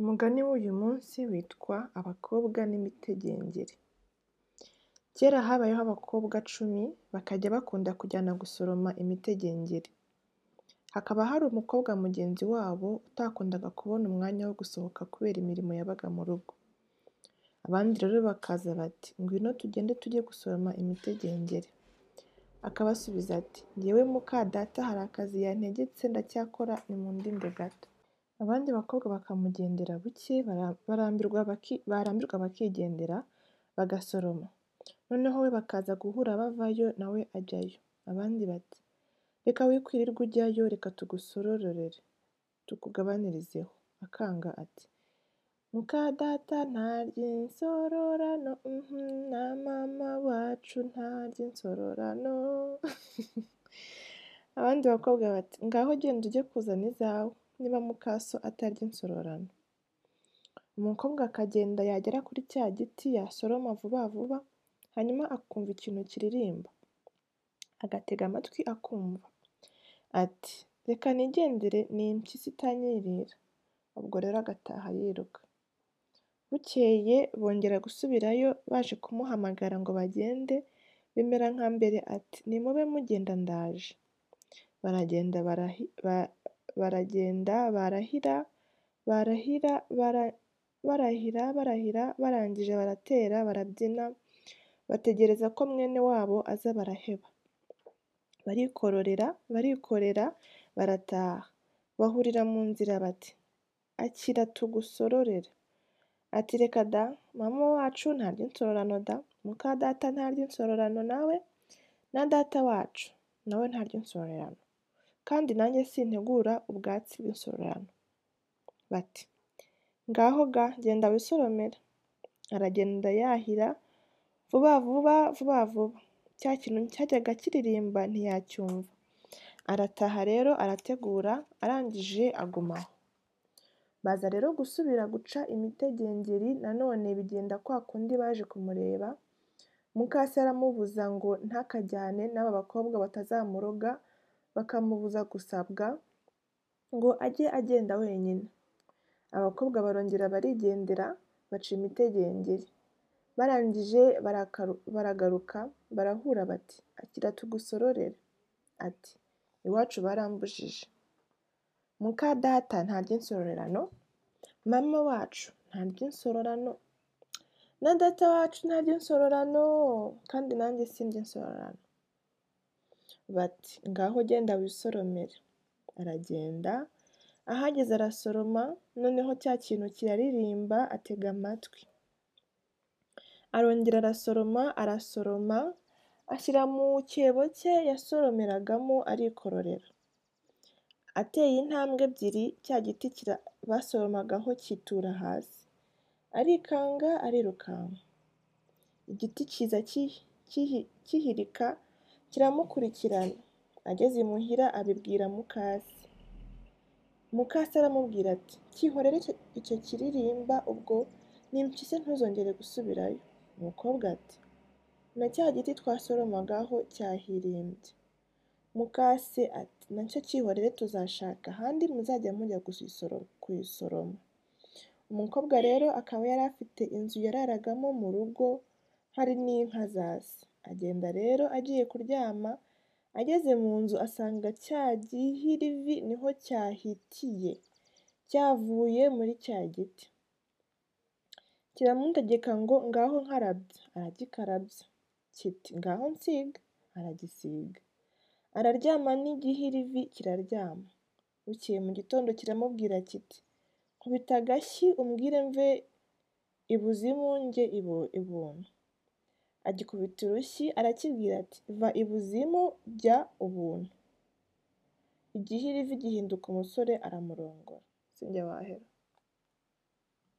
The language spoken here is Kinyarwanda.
Umugani w'uyu munsi witwa abakobwa n'imitegengeri. Kera habayeho abakobwa cumi bakajya bakunda kujyana gusoroma imitegengeri. Hakaba hari umukobwa mugenzi wabo utakundaga kubona umwanya wo gusohoka kubera imirimo yabaga mu rugo. Abandi rero bakaza bati ngwino tugende tujye gusoroma imitegengeri. Akabasubiza ati njyewe muka data hari akazi yantegetse ndacyakora nimundinde gato. Abandi bakobwa bakamugendera buke barambirwa bakigendera bagasoroma. Noneho we bakaza guhura bavayo nawe ajyayo. Abandi bati reka wikwirirwa ujyayo reka tugusororere tukugabanirizeho. Akanga ati muka data ntarya insororano na mama wacu ntarya insororano. Abandi bakobwa bati ngaho genda ujye kuzana izawe niba muka so atarya insororano. Umukobwa akagenda yagera kuri cya giti yasoroma vuba vuba hanyuma akumva ikintu kiririmba. Agatega amatwi akumva. Ati reka nigendere ni impyisi itanyirira. Ubwo rero agataha yiruka. Bukeye bongera gusubirayo baje kumuhamagara ngo bagende bimera nka mbere ati nimube mugenda ndaje. Baragenda baragenda barahira barahira barahira barahira barangije baratera barabyina bategereza ko mwene wabo aza baraheba. Barikororera barikorera barataha. Bahurira mu nzira bati akira tugusororere. Ati reka da mama wacu ntarya insororano da muka data ntarya insororano nawe na data wacu nawe ntarya insororano kandi nanjye sintegura ubwatsi bw'insororano. Bati ngaho ga genda wisoromere. Aragenda yahira vuba vuba vuba vuba cya kintu cyajyaga kiririmba ntiyacyumva. Arataha rero arategura arangije aguma aho. Baza rero gusubira guca imitegengeri nanone bigenda kwa kundi baje kumureba, muka se aramubuza ngo ntakajyane n'aba bakobwa batazamuroga bakamubuza gusabwa ngo ajye agenda wenyine. Abakobwa barongera barigendera baca imitegengeri. Barangije baragaruka barahura bati akira tugusororere. Ati iwacu barambujije. Muka data ntarya insororano, mama wacu ntarya insororano na data wacu ntarya insororano kandi nanjye sindya insororano. Bati ngaho genda wisoromere. Aragenda ahageze arasoroma noneho cya kintu kiraririmba atega amatwi. Arongera arasoroma arasoroma ashyira mu cyebo cye yasoromeragamo arikororera. Ateye intambwe ebyiri cya giti basoromagaho cyitura hasi. Arikanga arirukanka. Igiti kiza kihirika kiramukurikirana. Ageze imuhira abibwira muka se. Muka se aramubwira ati cyihorere icyo kiririmba ubwo n'impyisi ntuzongere gusubirayo. Umukobwa ati na cya giti twasoromagaho cyahirimbye. Muka se ati na cyo cyihorere tuzashaka ahandi muzajya mujya kuyisoroma. Umukobwa rero akaba yari afite inzu yararagamo mu rugo hari n'inka za. Agenda rero agiye kuryama ageze mu nzu asanga cya gihirivi ni ho cyahitiye cyavuye muri cya giti. Kiramutegeka ngo ngaho nkarabya. Aragikarabya. Kiti ngaho nsiga. Aragisiga. Araryama n'igihirivi kiraryama. Bukeye mu gitondo kiramubwira kiti nkubita agashyi umbwire mve ibuzimu njye ibuntu. Agikubita urushyi arakibwira ati va ibuzimu jya ubuntu. Igihirivi gihinduka umusore aramurongora. Sinjye wahera.